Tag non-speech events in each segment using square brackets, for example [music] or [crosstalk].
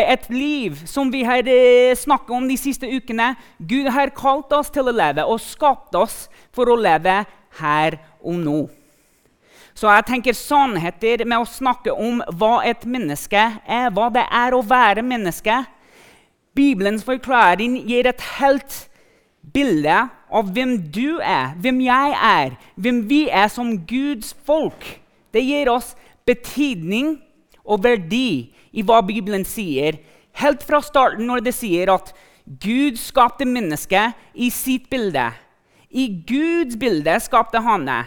et liv som vi har eh, snakket om de siste ukene. Gud har kalt oss til å leve og skapt oss for å leve her og nå. Så jeg tenker sannheter med å snakke om hva et menneske er, hva det er å være menneske. Bibelens forklaring gir et helt bilde av hvem du er, hvem jeg er, hvem vi er som Guds folk. Det gir oss betydning og verdi i hva Bibelen sier, helt fra starten når det sier at Gud skapte mennesket i sitt bilde. I Guds bilde skapte han det.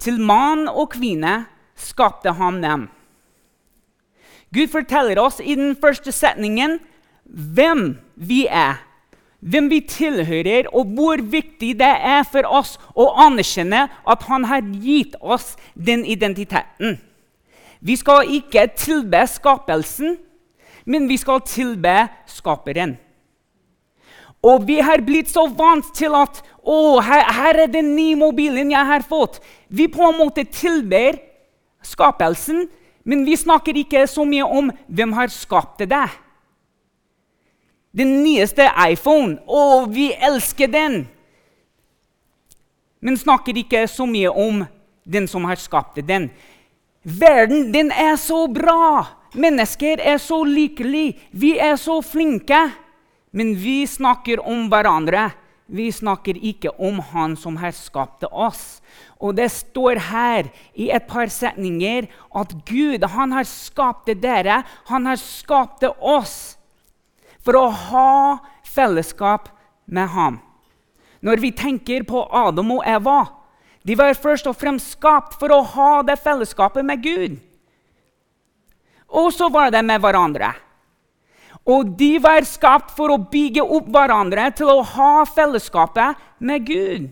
Til mann og kvinne skapte han dem. Gud forteller oss i den første setningen hvem vi er, hvem vi tilhører, og hvor viktig det er for oss å anerkjenne at han har gitt oss den identiteten. Vi skal ikke tilbe skapelsen, men vi skal tilbe skaperen. Og vi har blitt så vant til at å, her, her, er den nye mobilen jeg har fått. Vi på en måte tilber skapelsen, men vi snakker ikke så mye om hvem har skapt det. Den nyeste iPhone. Å, vi elsker den! Men snakker ikke så mye om den som har skapt den. Verden den er så bra! Mennesker er så lykkelige. Vi er så flinke. Men vi snakker om hverandre. Vi snakker ikke om Han som har skapt oss. Og det står her i et par setninger at Gud han har skapt dere. Han har skapt oss for å ha fellesskap med ham. Når vi tenker på Adam og Eva de var først og fremst skapt for å ha det fellesskapet med Gud. Og så var det med hverandre. Og de var skapt for å bygge opp hverandre til å ha fellesskapet med Gud.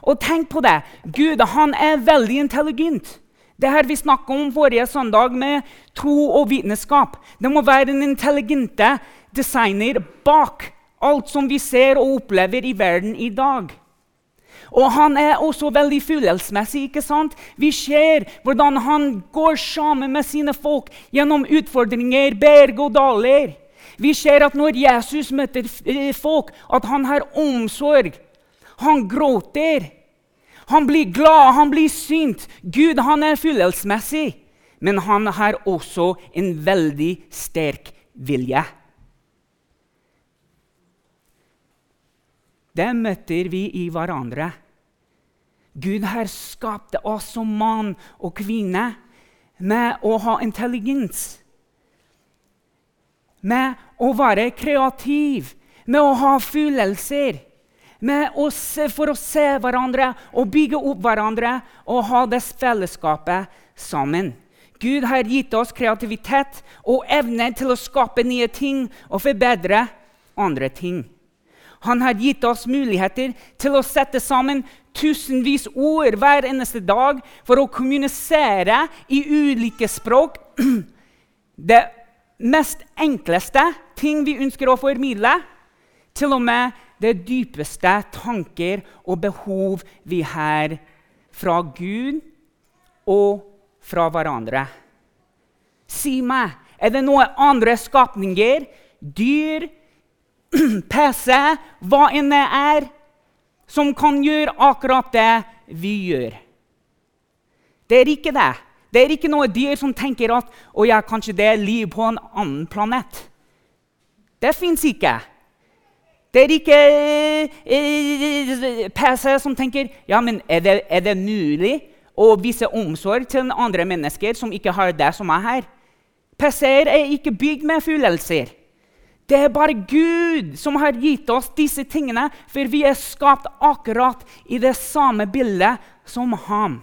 Og tenk på det. Gud han er veldig intelligent. Det her vi snakka om forrige søndag med tro og vitenskap. Det må være en intelligente designer bak alt som vi ser og opplever i verden i dag. Og han er også veldig følelsesmessig. ikke sant? Vi ser hvordan han går sammen med sine folk gjennom utfordringer, berg og daler. Vi ser at når Jesus møter eh, folk, at han har omsorg. Han gråter. Han blir glad, han blir sint. Gud han er følelsesmessig, men han har også en veldig sterk vilje. Det møter vi i hverandre. Gud har skapt oss som mann og kvinne med å ha intelligens. Med å være kreativ, med å ha følelser. Med å se, for å se hverandre og bygge opp hverandre og ha det fellesskapet sammen. Gud har gitt oss kreativitet og evne til å skape nye ting og forbedre andre ting. Han har gitt oss muligheter til å sette sammen tusenvis ord hver eneste dag for å kommunisere i ulike språk. [clears throat] Det mest enkleste ting vi ønsker å formidle, til og med det dypeste tanker og behov vi har fra Gud og fra hverandre. Si meg, er det noen andre skapninger, dyr, [clears throat] PC, hva enn det er, som kan gjøre akkurat det vi gjør. Det er ikke det. Det er ikke noe dyr som tenker at å ja, kanskje det er liv på en annen planet. Det fins ikke. Det er ikke eh, PC som tenker ja, men er det, er det mulig å vise omsorg til andre mennesker som ikke har det som er her. PC-er er ikke bygd med følelser. Det er bare Gud som har gitt oss disse tingene, for vi er skapt akkurat i det samme bildet som ham.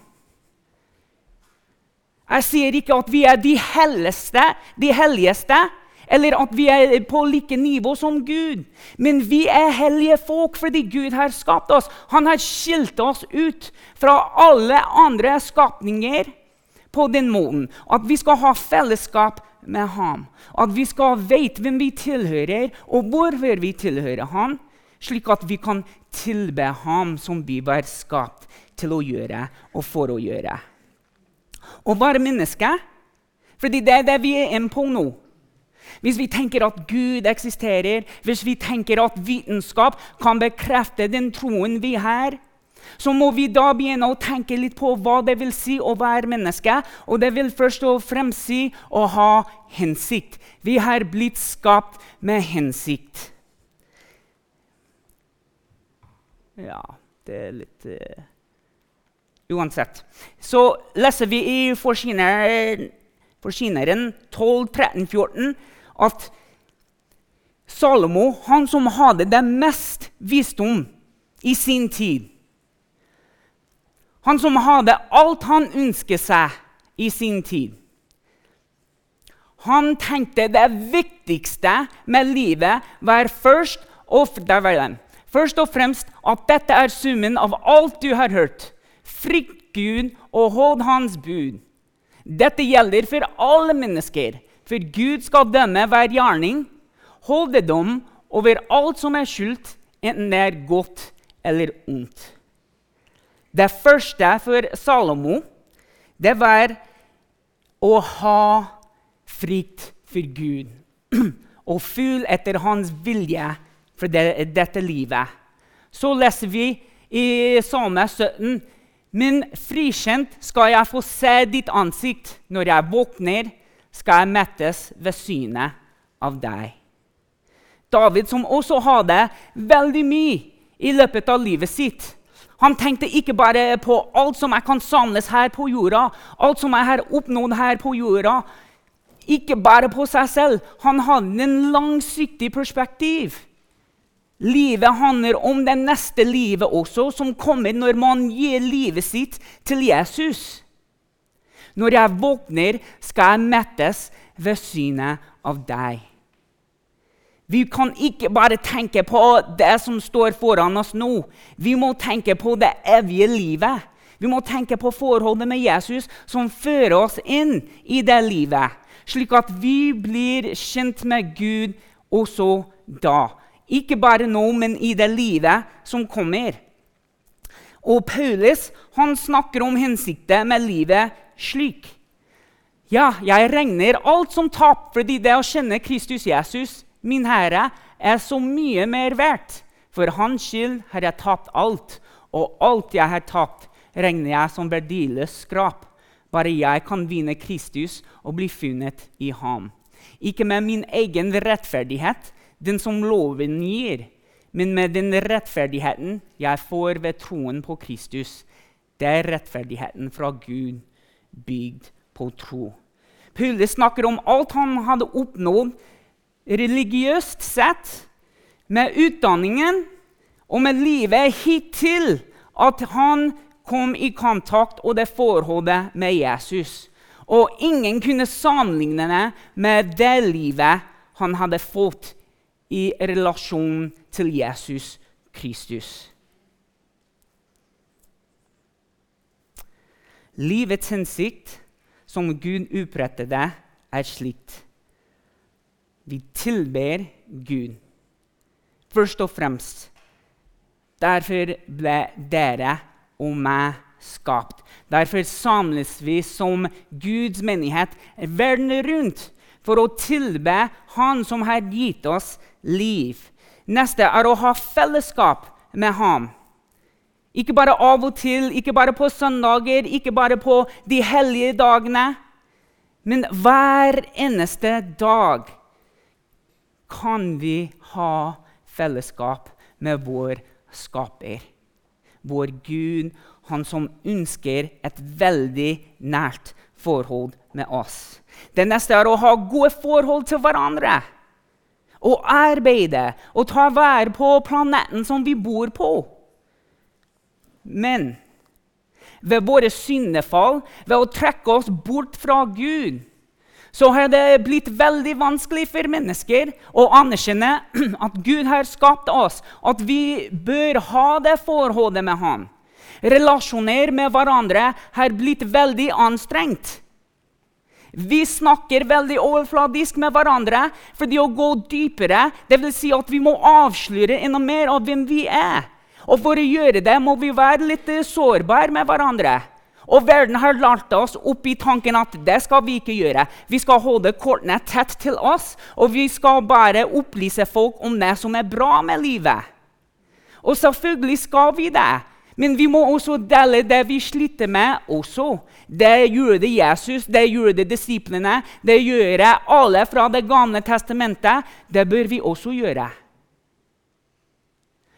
Jeg sier ikke at vi er de helligste, de helligste, eller at vi er på like nivå som Gud. Men vi er hellige folk fordi Gud har skapt oss. Han har skilt oss ut fra alle andre skapninger på den måten. At vi skal ha fellesskap med ham. At vi skal vite hvem vi tilhører, og hvorfor vi tilhører ham, slik at vi kan tilbe ham som vi var skapt til å gjøre og for å gjøre. Å være menneske, fordi det er det vi er inne på nå. hvis vi tenker at Gud eksisterer, hvis vi tenker at vitenskap kan bekrefte den troen vi har, så må vi da begynne å tenke litt på hva det vil si å være menneske. Og det vil først og fremst si å ha hensikt. Vi har blitt skapt med hensikt. Ja, det er litt uh, Uansett. Så leser vi i Forsyneren, forsyneren 12, 13, 14 at Salomo, han som hadde det mest visdom i sin tid Han som hadde alt han ønsket seg i sin tid Han tenkte det viktigste med livet var først og, først og fremst at dette er summen av alt du har hørt. Frykt Gud og hold Hans bud. Dette gjelder for alle mennesker, for Gud skal dømme hver gjerning. Holde dom over alt som er skyldt, enten det er godt eller ondt. Det første for Salomo det var å ha frykt for Gud [clears throat] og følge etter hans vilje for det, dette livet. Så leser vi i Salme 17 men frikjent skal jeg få se ditt ansikt. Når jeg våkner, skal jeg mettes ved synet av deg. David, som også hadde veldig mye i løpet av livet sitt, han tenkte ikke bare på alt som jeg kan samles her på jorda, alt som jeg har oppnådd her på jorda. Ikke bare på seg selv. Han hadde en langsiktig perspektiv. Livet handler om det neste livet også, som kommer når man gir livet sitt til Jesus. Når jeg våkner, skal jeg mettes ved synet av deg. Vi kan ikke bare tenke på det som står foran oss nå. Vi må tenke på det evige livet. Vi må tenke på forholdet med Jesus, som fører oss inn i det livet, slik at vi blir kjent med Gud også da. Ikke bare nå, men i det livet som kommer. Og Paulus han snakker om hensikten med livet slik. Ja, jeg regner alt som tap fordi det å kjenne Kristus Jesus, min Herre, er så mye mer verdt. For hans skyld har jeg tapt alt, og alt jeg har tapt, regner jeg som verdiløs skrap. Bare jeg kan vinne Kristus og bli funnet i ham. Ikke med min egen rettferdighet, den som loven gir, men med den rettferdigheten jeg får ved troen på Kristus. Det er rettferdigheten fra Gud, bygd på tro. Paulus snakker om alt han hadde oppnådd religiøst sett, med utdanningen og med livet hittil at han kom i kontakt og det forholdet med Jesus. Og ingen kunne sammenligne det med det livet han hadde fått i relasjon til Jesus Kristus. Livets hensikt, som Gud det, er slikt. Vi tilber Gud først og fremst. Derfor ble dere og meg skapt. Derfor samles vi som Guds menighet verden rundt for å tilbe Han som har gitt oss liv. Neste er å ha fellesskap med ham. Ikke bare av og til, ikke bare på søndager, ikke bare på de hellige dagene. Men hver eneste dag kan vi ha fellesskap med vår skaper. Vår Gud, han som ønsker et veldig nært forhold med oss. Det neste er å ha gode forhold til hverandre. Å arbeide og ta vare på planeten som vi bor på. Men ved våre syndefall, ved å trekke oss bort fra Gud, så har det blitt veldig vanskelig for mennesker å anerkjenne [clears throat] at Gud har skapt oss, at vi bør ha det forholdet med ham. Relasjoner med hverandre har blitt veldig anstrengt. Vi snakker veldig overfladisk med hverandre fordi å gå dypere det vil si at vi må avsløre enda mer av hvem vi er. Og For å gjøre det må vi være litt sårbare med hverandre. Og verden har lært oss opp i tanken at det skal vi ikke gjøre. Vi skal holde kortene tett til oss, og vi skal bare opplyse folk om det som er bra med livet. Og selvfølgelig skal vi det. Men vi må også dele det vi sliter med. også. Det gjorde Jesus, det gjorde disiplene, det gjør alle fra Det gamle testamentet. Det bør vi også gjøre.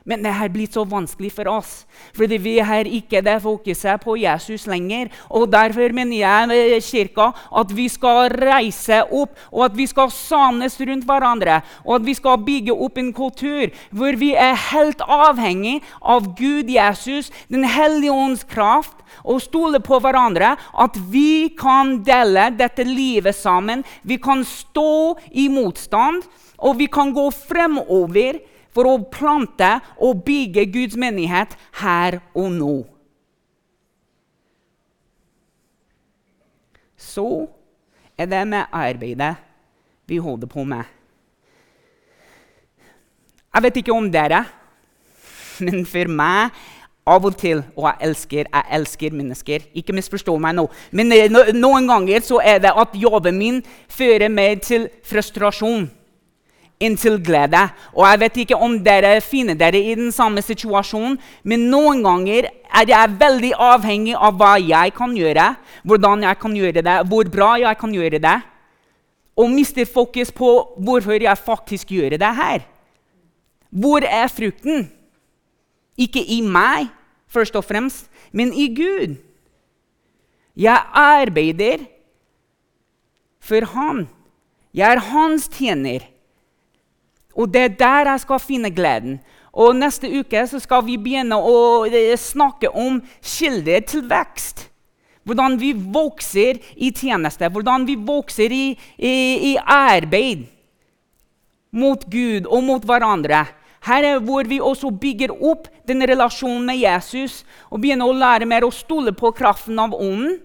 Men det har blitt så vanskelig for oss, fordi vi har ikke det fokuset på Jesus lenger. Og Derfor mener jeg eh, kirka at vi skal reise opp, og at vi skal samles rundt hverandre. Og at vi skal bygge opp en kultur hvor vi er helt avhengig av Gud, Jesus, Den hellige ånds kraft, og stole på hverandre. At vi kan dele dette livet sammen. Vi kan stå i motstand, og vi kan gå fremover for å plante og bygge Guds menighet her og nå. Så er det med arbeidet vi holder på med. Jeg vet ikke om dere, men for meg av og til Og jeg elsker, jeg elsker mennesker. Ikke misforstå meg nå. Men eh, noen ganger så er det at jobben min fører meg til frustrasjon inntil glede. Og jeg vet ikke om dere finner dere i den samme situasjonen, men noen ganger er jeg veldig avhengig av hva jeg kan gjøre, hvordan jeg kan gjøre det, hvor bra jeg kan gjøre det, og mister fokus på hvorfor jeg faktisk gjør det her. Hvor er frukten? Ikke i meg, først og fremst, men i Gud. Jeg arbeider for Han. Jeg er hans tjener. Og det er der jeg skal finne gleden. Og Neste uke skal vi begynne å eh, snakke om kilder til vekst. Hvordan vi vokser i tjeneste, hvordan vi vokser i, i, i arbeid mot Gud og mot hverandre. Her er hvor vi også bygger opp den relasjonen med Jesus og begynner å lære mer å stole på kraften av ånden.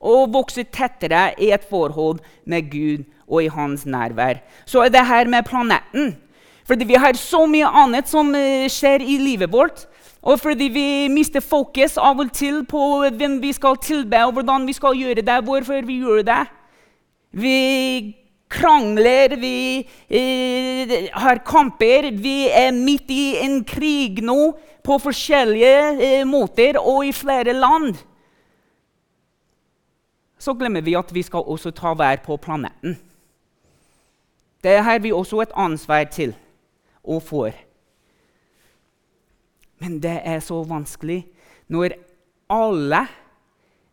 Og vokse tettere i et forhold med Gud og i hans nærvær. Så er det her med planeten. Fordi vi har så mye annet som eh, skjer i livet vårt. Og fordi vi mister fokus av og til på hvem vi skal tilbe, og hvordan vi skal gjøre det, hvorfor vi gjør det. Vi krangler, vi eh, har kamper. Vi er midt i en krig nå på forskjellige eh, måter og i flere land. Så glemmer vi at vi skal også ta vær på planeten. Det har vi også et ansvar til og får. Men det er så vanskelig når alle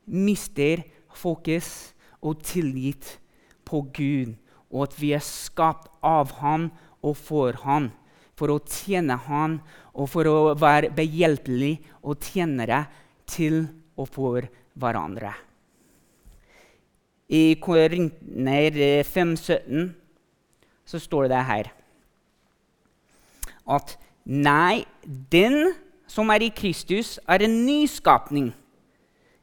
mister fokus og tillit på Gud, og at vi er skapt av Han og for Han, for å tjene Han og for å være behjelpelige og tjenere til og for hverandre. I Korinner 5,17 så står det her at nei, den som er i Kristus, er en nyskapning.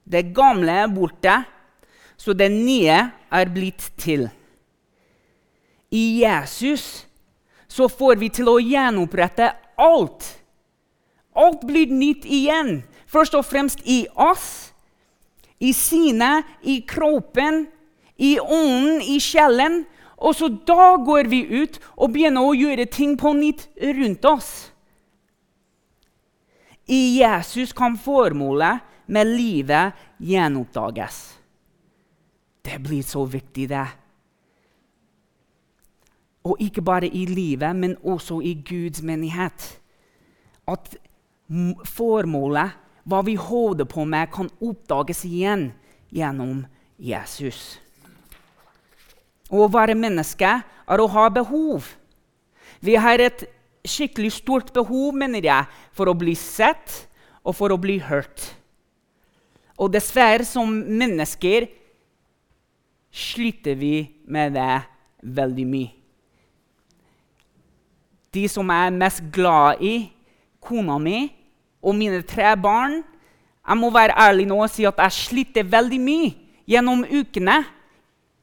Det gamle er borte, så det nye er blitt til. I Jesus så får vi til å gjenopprette alt. Alt blir nytt igjen. Først og fremst i oss, i sinnet, i kroppen, i ånden, i sjelen. Og så da går vi ut og begynner å gjøre ting på nytt rundt oss. I Jesus kan formålet med livet gjenoppdages. Det blir så viktig, det. Og ikke bare i livet, men også i Guds menighet. At formålet, hva vi holder på med, kan oppdages igjen gjennom Jesus. Å være menneske er å ha behov. Vi har et skikkelig stort behov mener jeg, for å bli sett og for å bli hørt. Og dessverre, som mennesker, sliter vi med det veldig mye. De som jeg er mest glad i kona mi og mine tre barn Jeg må være ærlig nå og si at jeg sliter veldig mye gjennom ukene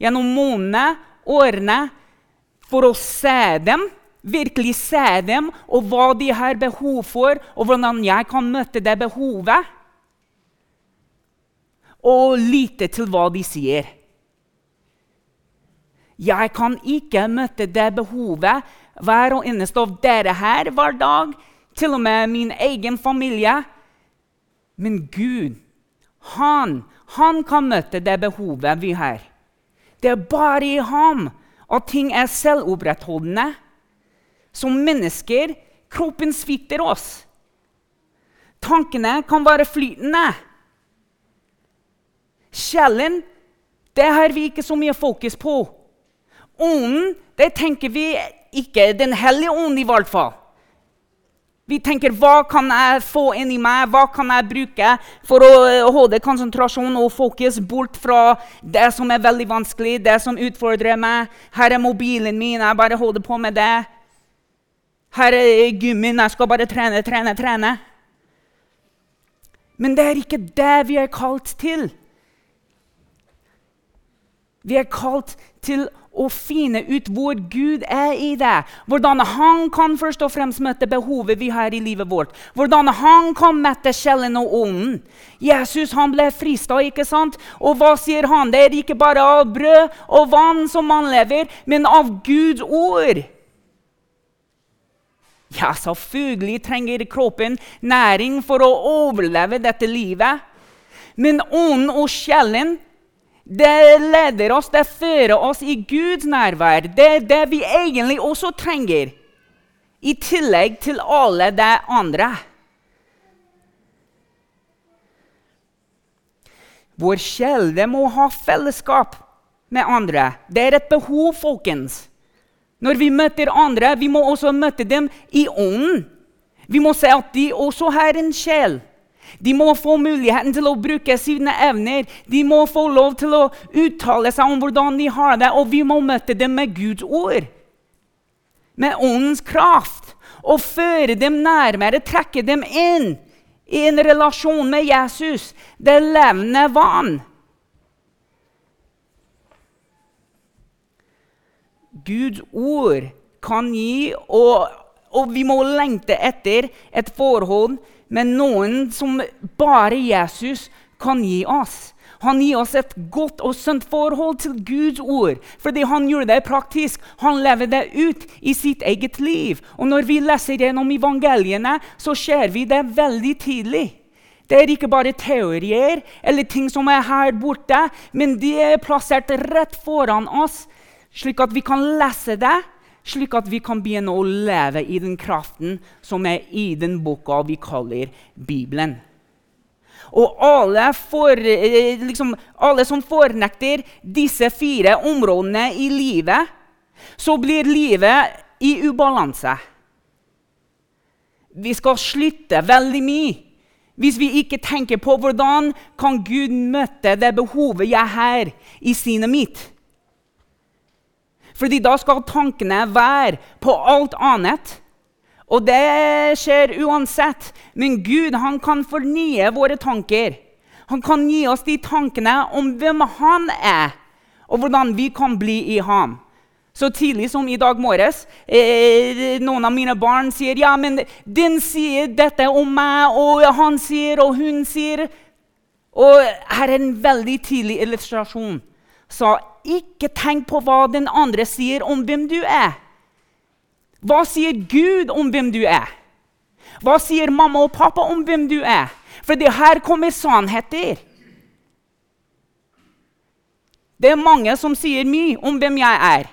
gjennom månedene, årene, for å se dem, virkelig se dem, og hva de har behov for, og hvordan jeg kan møte det behovet. og lytte til hva de sier. Jeg kan ikke møte det behovet hver og eneste av dere her hver dag, til og med min egen familie. Men Gud, han, han kan møte det behovet vi har. Det er bare i ham at ting er selvopprettholdende. Som mennesker kroppen svikter oss. Tankene kan være flytende. Sjelen det har vi ikke så mye fokus på. Ånden det tenker vi ikke. Den hellige ånd, i hvert fall. Vi tenker hva kan jeg få inni meg, hva kan jeg bruke for å holde konsentrasjon og fokus bort fra det som er veldig vanskelig, det som utfordrer meg. Her er mobilen min, jeg bare holder på med det. Her er gummien, jeg skal bare trene, trene, trene. Men det er ikke det vi er kalt til. Vi er kalt til å finne ut hvor Gud er i det. Hvordan han kan først og fremst møte behovet vi har i livet vårt. Hvordan han kan mette sjelen og ånden. Jesus han ble frista, ikke sant? Og hva sier han? Det er ikke bare av brød og vann som man lever, men av Guds ord. Ja, selvfølgelig trenger kroppen næring for å overleve dette livet. Men ånden og sjelen det leder oss, det fører oss i Guds nærvær. Det er det vi egentlig også trenger, i tillegg til alle de andre. Vår kjelde må ha fellesskap med andre. Det er et behov, folkens. Når vi møter andre, vi må også møte dem i ånden. Vi må se at de også har en sjel. De må få muligheten til å bruke sine evner. De må få lov til å uttale seg om hvordan de har det, og vi må møte dem med Guds ord. Med åndens kraft. Og føre dem nærmere, trekke dem inn i en relasjon med Jesus, det levende vann. Guds ord kan gi, og, og vi må lengte etter et forhold med noen som bare Jesus kan gi oss. Han gir oss et godt og sunt forhold til Guds ord, fordi han gjorde det praktisk. Han lever det ut i sitt eget liv. Og når vi leser gjennom evangeliene, så ser vi det veldig tidlig. Det er ikke bare teorier eller ting som er her borte, men de er plassert rett foran oss slik at vi kan lese det, slik at vi kan begynne å leve i den kraften som er i den boka vi kaller Bibelen. Og alle, for, eh, liksom, alle som fornekter disse fire områdene i livet, så blir livet i ubalanse. Vi skal slutte veldig mye hvis vi ikke tenker på hvordan kan Gud møte det behovet jeg har i sinnet mitt. Fordi da skal tankene være på alt annet. Og det skjer uansett. Men Gud han kan fornye våre tanker. Han kan gi oss de tankene om hvem han er, og hvordan vi kan bli i ham. Så tidlig som i dag morges eh, noen av mine barn sier ja, men den sier dette om meg, og han sier, og hun sier Og her er en veldig tidlig illustrasjon. Så ikke tenk på hva den andre sier om hvem du er. Hva sier Gud om hvem du er? Hva sier mamma og pappa om hvem du er? For det her kommer sannheter. Det er mange som sier mye om hvem jeg er.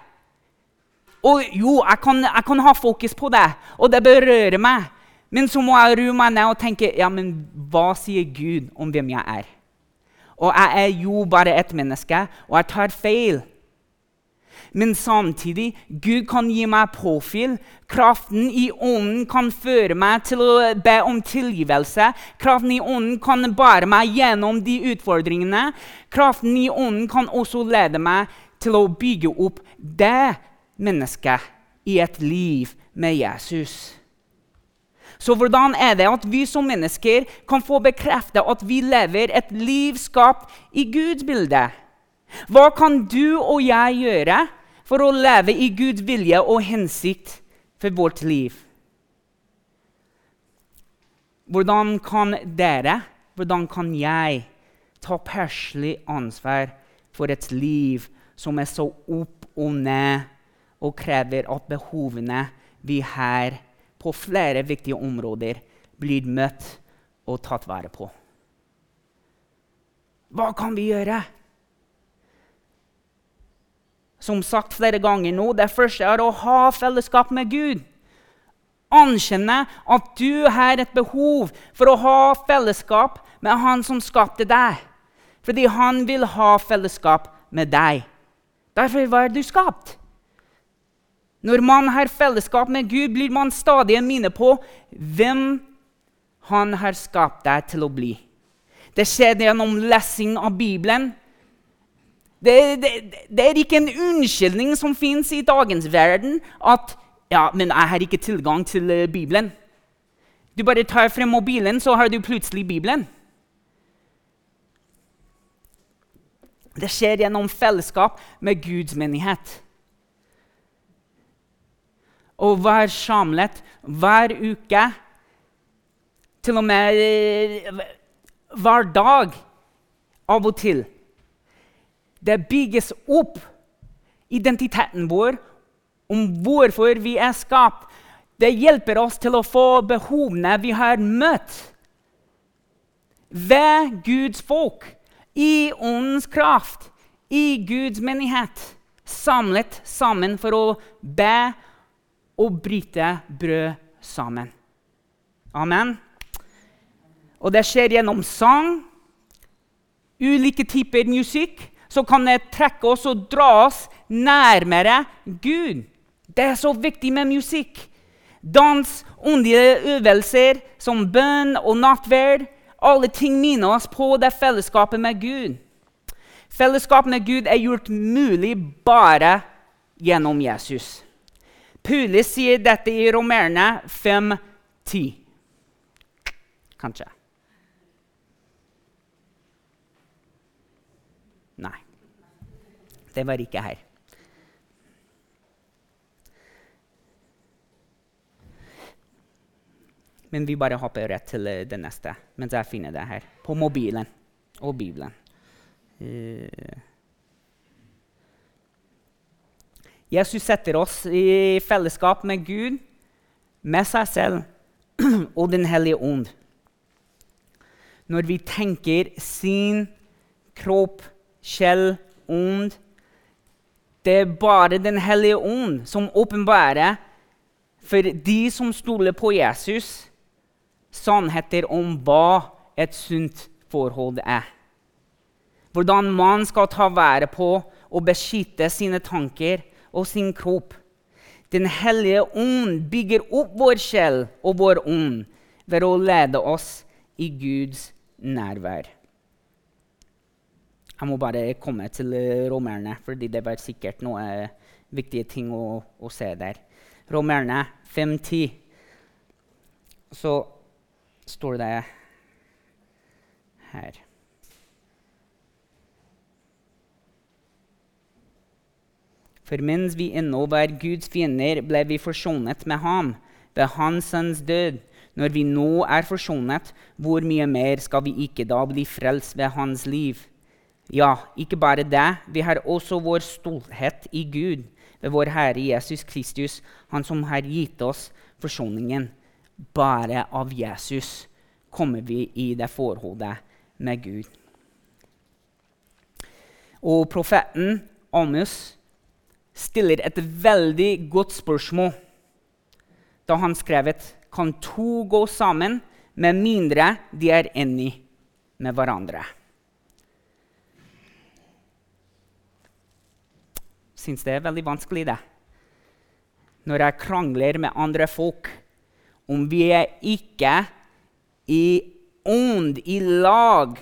Og jo, jeg kan, jeg kan ha fokus på det, og det berører meg. Men så må jeg rue meg ned og tenke ja, men hva sier Gud om hvem jeg er? Og jeg er jo bare et menneske, og jeg tar feil. Men samtidig, Gud kan gi meg påfyll. Kraften i ånden kan føre meg til å be om tilgivelse. Kraften i ånden kan bære meg gjennom de utfordringene. Kraften i ånden kan også lede meg til å bygge opp det mennesket i et liv med Jesus. Så hvordan er det at vi som mennesker kan få bekreftet at vi lever et liv skapt i Guds bilde? Hva kan du og jeg gjøre for å leve i Guds vilje og hensikt for vårt liv? Hvordan kan dere, hvordan kan jeg ta perselig ansvar for et liv som er så opp og ned, og krever at behovene vi her har på flere viktige områder, blir møtt og tatt vare på. Hva kan vi gjøre? Som sagt flere ganger nå, det første er å ha fellesskap med Gud. Anerkjenne at du har et behov for å ha fellesskap med Han som skapte deg. Fordi han vil ha fellesskap med deg. Derfor var du skapt. Når man har fellesskap med Gud, blir man stadig minne på hvem han har skapt deg til å bli. Det skjer gjennom lesing av Bibelen. Det, det, det er ikke en unnskyldning som fins i dagens verden at ja, men jeg har ikke tilgang til uh, Bibelen. Du bare tar frem mobilen, så har du plutselig Bibelen. Det skjer gjennom fellesskap med Guds menighet. Og være samlet hver uke, til og med eh, hver dag av og til Det bygges opp identiteten vår om hvorfor vi er skapt. Det hjelper oss til å få behovene vi har møtt ved Guds folk i åndens kraft, i Guds menighet, samlet sammen for å be og bryte brød sammen. Amen. Og det skjer gjennom sang, ulike typer musikk. Så kan det trekke oss og dra oss nærmere Gud. Det er så viktig med musikk. Dans, åndelige øvelser som bønn og nattverd alle ting minner oss på det fellesskapet med Gud. Fellesskapet med Gud er gjort mulig bare gjennom Jesus. Paulus sier dette i Romerne 5.10. Kanskje. Nei. Det var ikke her. Men vi bare hopper rett til eh, det neste mens jeg finner det her. På mobilen og Bibelen. Uh. Jesus setter oss i fellesskap med Gud, med seg selv [clears throat] og Den hellige ånd. Når vi tenker sin kropp, sjel, ånd Det er bare Den hellige ånd som åpenbarer for de som stoler på Jesus sannheter om hva et sunt forhold er. Hvordan man skal ta vare på og beskytte sine tanker og sin kropp. Den hellige ånd bygger opp vår sjel og vår ånd ved å lede oss i Guds nærvær. Jeg må bare komme til romerne, fordi det var sikkert noen viktige ting å, å se der. Romerne 5.10. Så står det her. For mens vi ennå var Guds fiender, ble vi forsonet med ham ved hans sønns død. Når vi nå er forsonet, hvor mye mer skal vi ikke da bli frelst ved hans liv? Ja, ikke bare det, vi har også vår stolthet i Gud ved vår Herre Jesus Kristus, Han som har gitt oss forsoningen bare av Jesus kommer vi i det forholdet med Gud. Og profeten Amos stiller et veldig godt spørsmål da han skrev at kan to gå sammen med mindre de er enige med hverandre. Syns det er veldig vanskelig, det. Når jeg krangler med andre folk om vi er ikke i ånd, i lag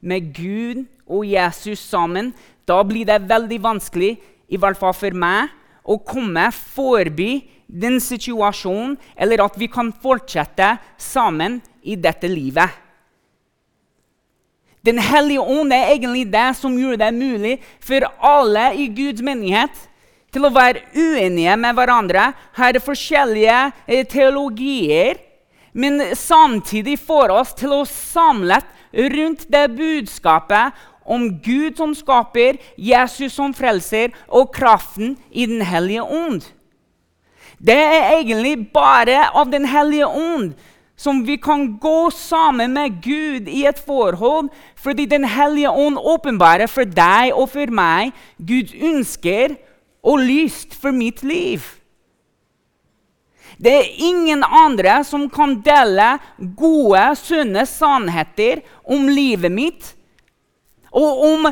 med Gud og Jesus sammen, da blir det veldig vanskelig, i hvert fall for meg, å komme forbi den situasjonen, eller at vi kan fortsette sammen i dette livet. Den hellige ånd er egentlig det som gjør det mulig for alle i Guds menighet til å være uenige med hverandre, har forskjellige eh, teologier, men samtidig får oss til å samle rundt det budskapet om Gud som skaper, Jesus som frelser og kraften i Den hellige ånd. Det er egentlig bare av Den hellige ånd som vi kan gå sammen med Gud i et forhold, fordi Den hellige ånd åpenbarer for deg og for meg Guds ønsker og lyst for mitt liv. Det er ingen andre som kan dele gode, sunne sannheter om livet mitt og om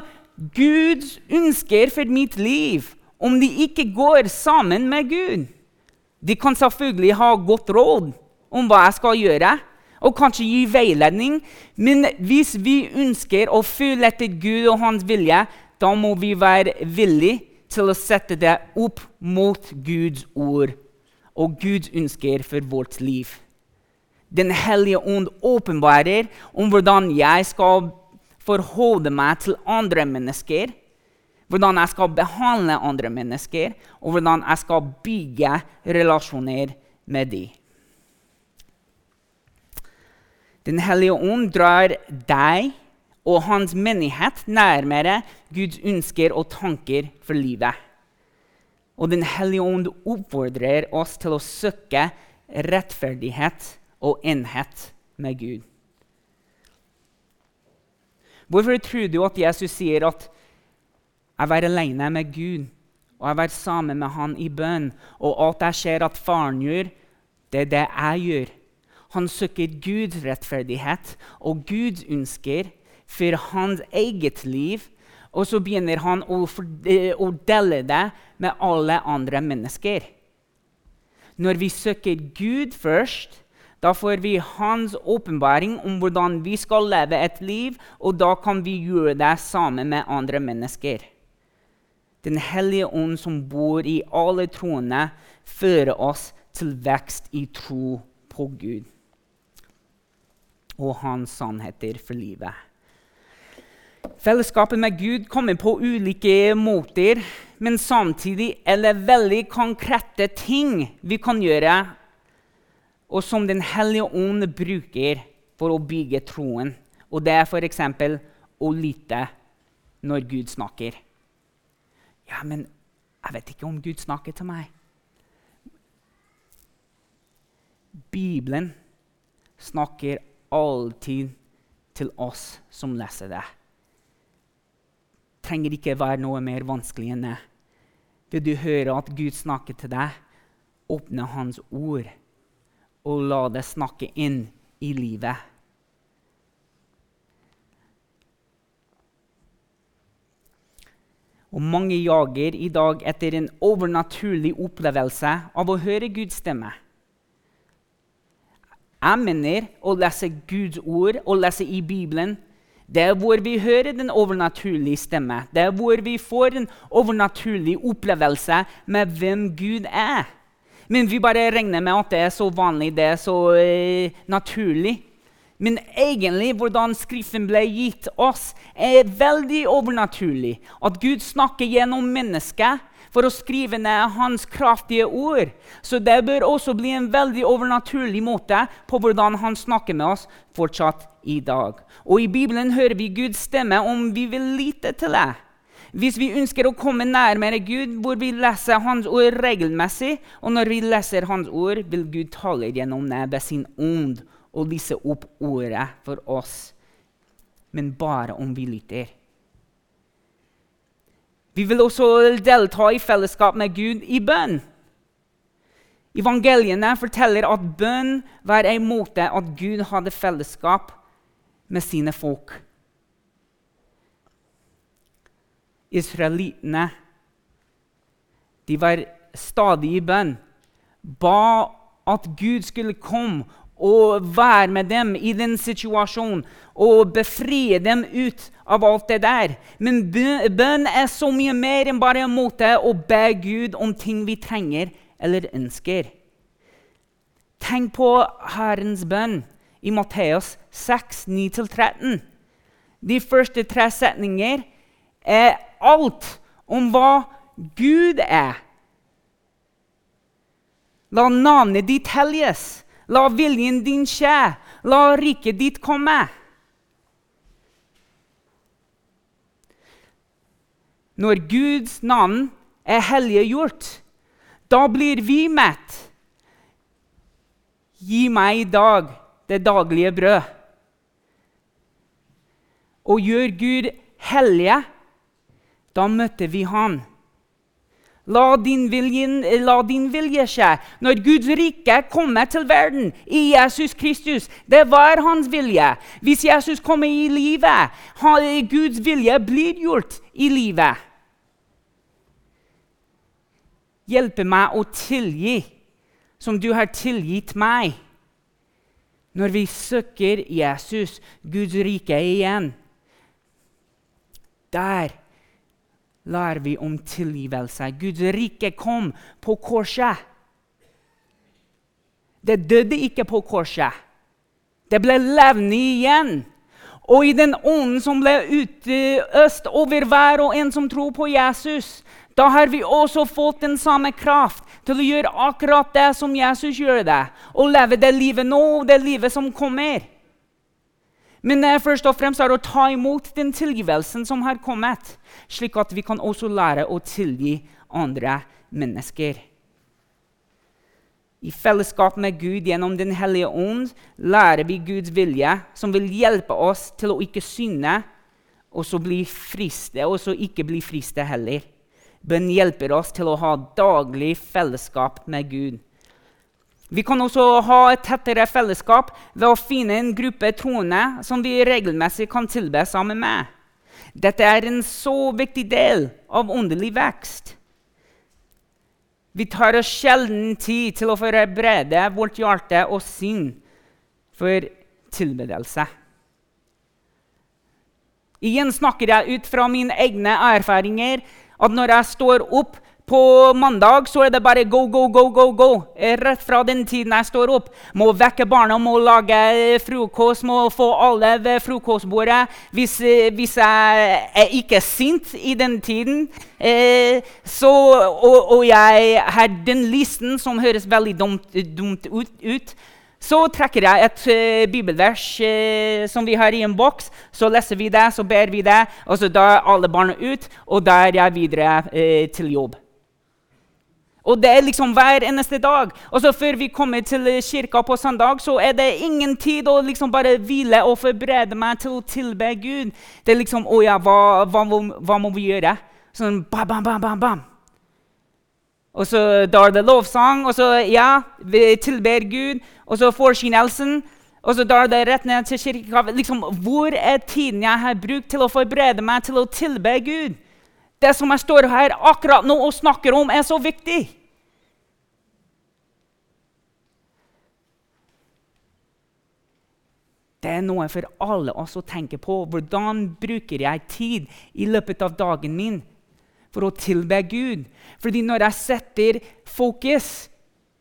Guds ønsker for mitt liv, om de ikke går sammen med Gud. De kan selvfølgelig ha godt råd om hva jeg skal gjøre, og kanskje gi veiledning, men hvis vi ønsker å følge etter Gud og hans vilje, da må vi være villige til å sette det opp mot Guds ord og Guds ønsker for vårt liv. Den hellige ånd åpenbarer om hvordan jeg skal forholde meg til andre mennesker hvordan jeg skal behandle andre mennesker, og hvordan jeg skal bygge relasjoner med dem. Den hellige ånd drar deg og hans menighet nærmere Guds ønsker og tanker for livet. Og Den hellige ånd oppfordrer oss til å søke rettferdighet og enhet med Gud. Hvorfor tror du at Jesus sier at jeg var alene med Gud og jeg var sammen med Han i bønn. Og alt jeg ser at faren gjør, det er det jeg gjør. Han søker Guds rettferdighet og Guds ønsker for hans eget liv. Og så begynner han å, å dele det med alle andre mennesker. Når vi søker Gud først, da får vi hans åpenbaring om hvordan vi skal leve et liv, og da kan vi gjøre det sammen med andre mennesker. Den hellige ånd som bor i alle troende, fører oss til vekst i tro på Gud og hans sannheter for livet. Fellesskapet med Gud kommer på ulike måter, men samtidig er det veldig konkrete ting vi kan gjøre, og som Den hellige ånd bruker for å bygge troen. Og det er f.eks. å lytte når Gud snakker. Ja, men jeg vet ikke om Gud snakker til meg. Bibelen snakker alltid til oss som leser det. Trenger ikke være noe mer vanskelig enn det. Vil du høre at Gud snakker til deg, åpne Hans ord og la det snakke inn i livet. Og mange jager i dag etter en overnaturlig opplevelse av å høre Guds stemme. Jeg mener å lese Guds ord og lese i Bibelen det er hvor vi hører den overnaturlige stemme. Det er hvor vi får en overnaturlig opplevelse med hvem Gud er. Men vi bare regner med at det er så vanlig, det er så eh, naturlig. Men egentlig hvordan Skriften ble gitt oss, er veldig overnaturlig. At Gud snakker gjennom mennesket for å skrive ned hans kraftige ord. Så det bør også bli en veldig overnaturlig måte på hvordan han snakker med oss fortsatt i dag. Og I Bibelen hører vi Guds stemme om vi vil lite til det. Hvis vi ønsker å komme nærmere Gud, hvor vi leser Hans ord regelmessig, og når vi leser Hans ord, vil Gud tale gjennom ved sin ånd og lise opp ordet for oss, men bare om vi lytter. Vi vil også delta i fellesskap med Gud i bønn. Evangeliene forteller at bønn var en måte at Gud hadde fellesskap med sine folk. Israelittene de var stadig i bønn. Ba at Gud skulle komme og være med dem i den situasjonen og befrie dem ut av alt det der. Men bønn er så mye mer enn bare en måte å be Gud om ting vi trenger eller ønsker. Tenk på Herrens bønn i Matteus 6, 9-13. De første tre setninger er alt om hva Gud er. La navnet ditt helliges. La viljen din skje. La riket ditt komme. Når Guds navn er helliggjort, da blir vi mett. Gi meg i dag det daglige brød. Og gjør Gud hellige da møter vi Han. La din, vilje, la din vilje skje. Når Guds rike kommer til verden i Jesus Kristus, det var hans vilje. Hvis Jesus kommer i livet, Guds vilje blir gjort i livet. Hjelpe meg å tilgi som du har tilgitt meg. Når vi søker Jesus, Guds rike igjen, der lærer vi om tilgivelse. Guds rike kom på korset. Det døde ikke på korset. Det ble levende igjen. Og i den ånden som ble utøst over hver og en som tror på Jesus, da har vi også fått den samme kraft til å gjøre akkurat det som Jesus gjør det, og leve det livet nå, og det livet som kommer. Men det er først og fremst er å ta imot den tilgivelsen som har kommet, slik at vi kan også lære å tilgi andre mennesker. I fellesskap med Gud gjennom Den hellige ånd lærer vi Guds vilje, som vil hjelpe oss til å ikke synde og så bli friste, og så ikke bli friste heller. Bønn hjelper oss til å ha daglig fellesskap med Gud. Vi kan også ha et tettere fellesskap ved å finne en gruppe troende som vi regelmessig kan tilbe sammen med. Dette er en så viktig del av åndelig vekst. Vi tar oss sjelden tid til å forberede vårt hjerte og sinn for tilbedelse. Igjen snakker jeg ut fra mine egne erfaringer at når jeg står opp på mandag så er det bare go, go, go, go, go. Rett fra den tiden jeg står opp. Må vekke barna, må lage frokost, må få alle ved frokostbordet. Hvis, hvis jeg er ikke sint i den tiden, eh, så, og, og, jeg har den listen som høres veldig dumt, dumt ut, ut så trekker jeg et uh, bibelvers uh, som vi har i en boks. Så leser vi det, så ber vi det, og så da alle barna ut, og da er jeg videre uh, til jobb. Og det er liksom hver eneste dag. Og så Før vi kommer til kirka på søndag, så er det ingen tid å liksom bare hvile og forberede meg til å tilbe Gud. Det er liksom Å ja, hva, hva, hva må vi gjøre? Sånn bam, bam, bam, bam, bam. Og så da er det lovsang, og så ja, vi tilber Gud. Og så forkynnelsen. Og så da er det rett ned til kirka. Liksom, hvor er tiden jeg har brukt til å forberede meg til å tilbe Gud? Det som jeg står her akkurat nå og snakker om, er så viktig. Det er noe for alle oss å tenke på. Hvordan bruker jeg tid i løpet av dagen min for å tilbe Gud? Fordi når jeg setter fokus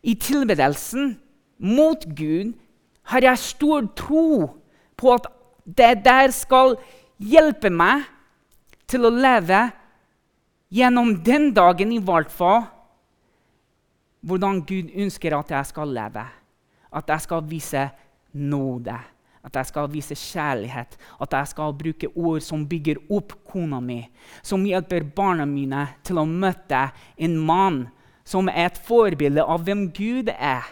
i tilbedelsen mot Gud, har jeg stor tro på at det der skal hjelpe meg til å leve gjennom den dagen i hvert fall hvordan Gud ønsker at jeg skal leve. At jeg skal vise nåde, at jeg skal vise kjærlighet. At jeg skal bruke ord som bygger opp kona mi, som hjelper barna mine til å møte en mann som er et forbilde av hvem Gud er.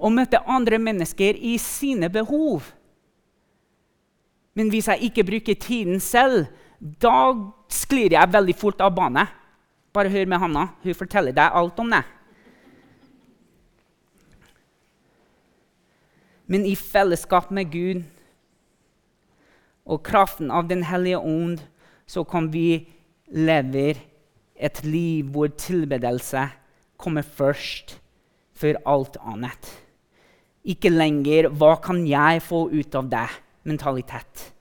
Og møte andre mennesker i sine behov. Men hvis jeg ikke bruker tiden selv, da sklir jeg veldig fort av bane. Bare hør med Hanna. Hun forteller deg alt om det. Men i fellesskap med Gud og kraften av Den hellige ånd så kan vi leve et liv hvor tilbedelse kommer først for alt annet. Ikke lenger 'hva kan jeg få ut av det?' mentalitet.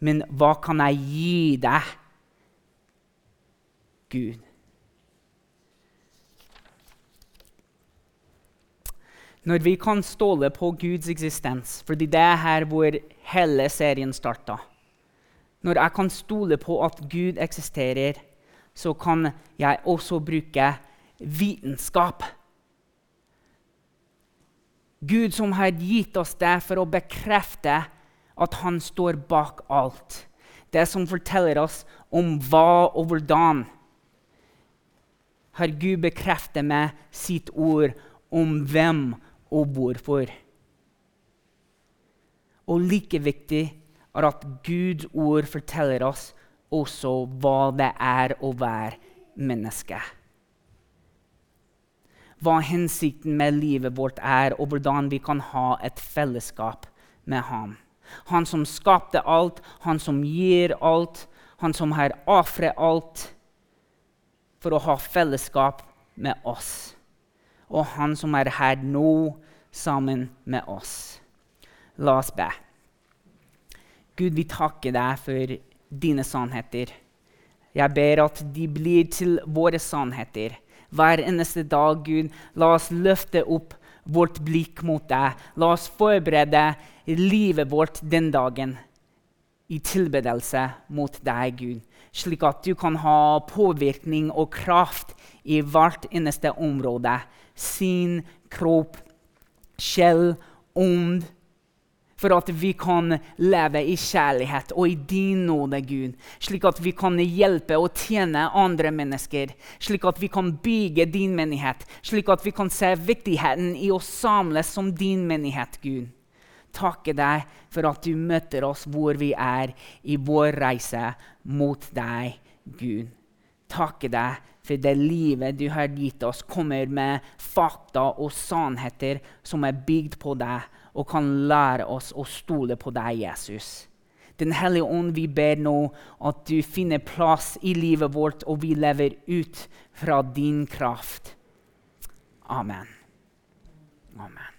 Men hva kan jeg gi deg, Gud? Når vi kan stole på Guds eksistens, fordi det er her hvor hele serien starta Når jeg kan stole på at Gud eksisterer, så kan jeg også bruke vitenskap. Gud som har gitt oss det for å bekrefte at han står bak alt. Det som forteller oss om hva og hvordan. Har Gud bekreftet med sitt ord om hvem og hvorfor. Og like viktig er at Guds ord forteller oss også hva det er å være menneske. Hva hensikten med livet vårt er, og hvordan vi kan ha et fellesskap med ham. Han som skapte alt, han som gir alt, han som har ofret alt for å ha fellesskap med oss. Og han som er her nå sammen med oss. La oss be. Gud, vi takker deg for dine sannheter. Jeg ber at de blir til våre sannheter. Hver eneste dag, Gud, la oss løfte opp vårt blikk mot deg. La oss forberede livet vårt den dagen i tilbedelse mot deg, Gud. Slik at du kan ha påvirkning og kraft i hvert eneste område. Sin kropp, sjel, ånd for at vi kan leve i kjærlighet og i din nåde, Gud. Slik at vi kan hjelpe og tjene andre mennesker. Slik at vi kan bygge din menighet. Slik at vi kan se viktigheten i å samles som din menighet, Gud. Takke deg for at du møter oss hvor vi er i vår reise mot deg, Gud. Takke deg for det livet du har gitt oss, kommer med fakta og sannheter som er bygd på deg og kan lære oss å stole på deg, Jesus. Den hellige ånd, vi ber nå at du finner plass i livet vårt, og vi lever ut fra din kraft. Amen. Amen.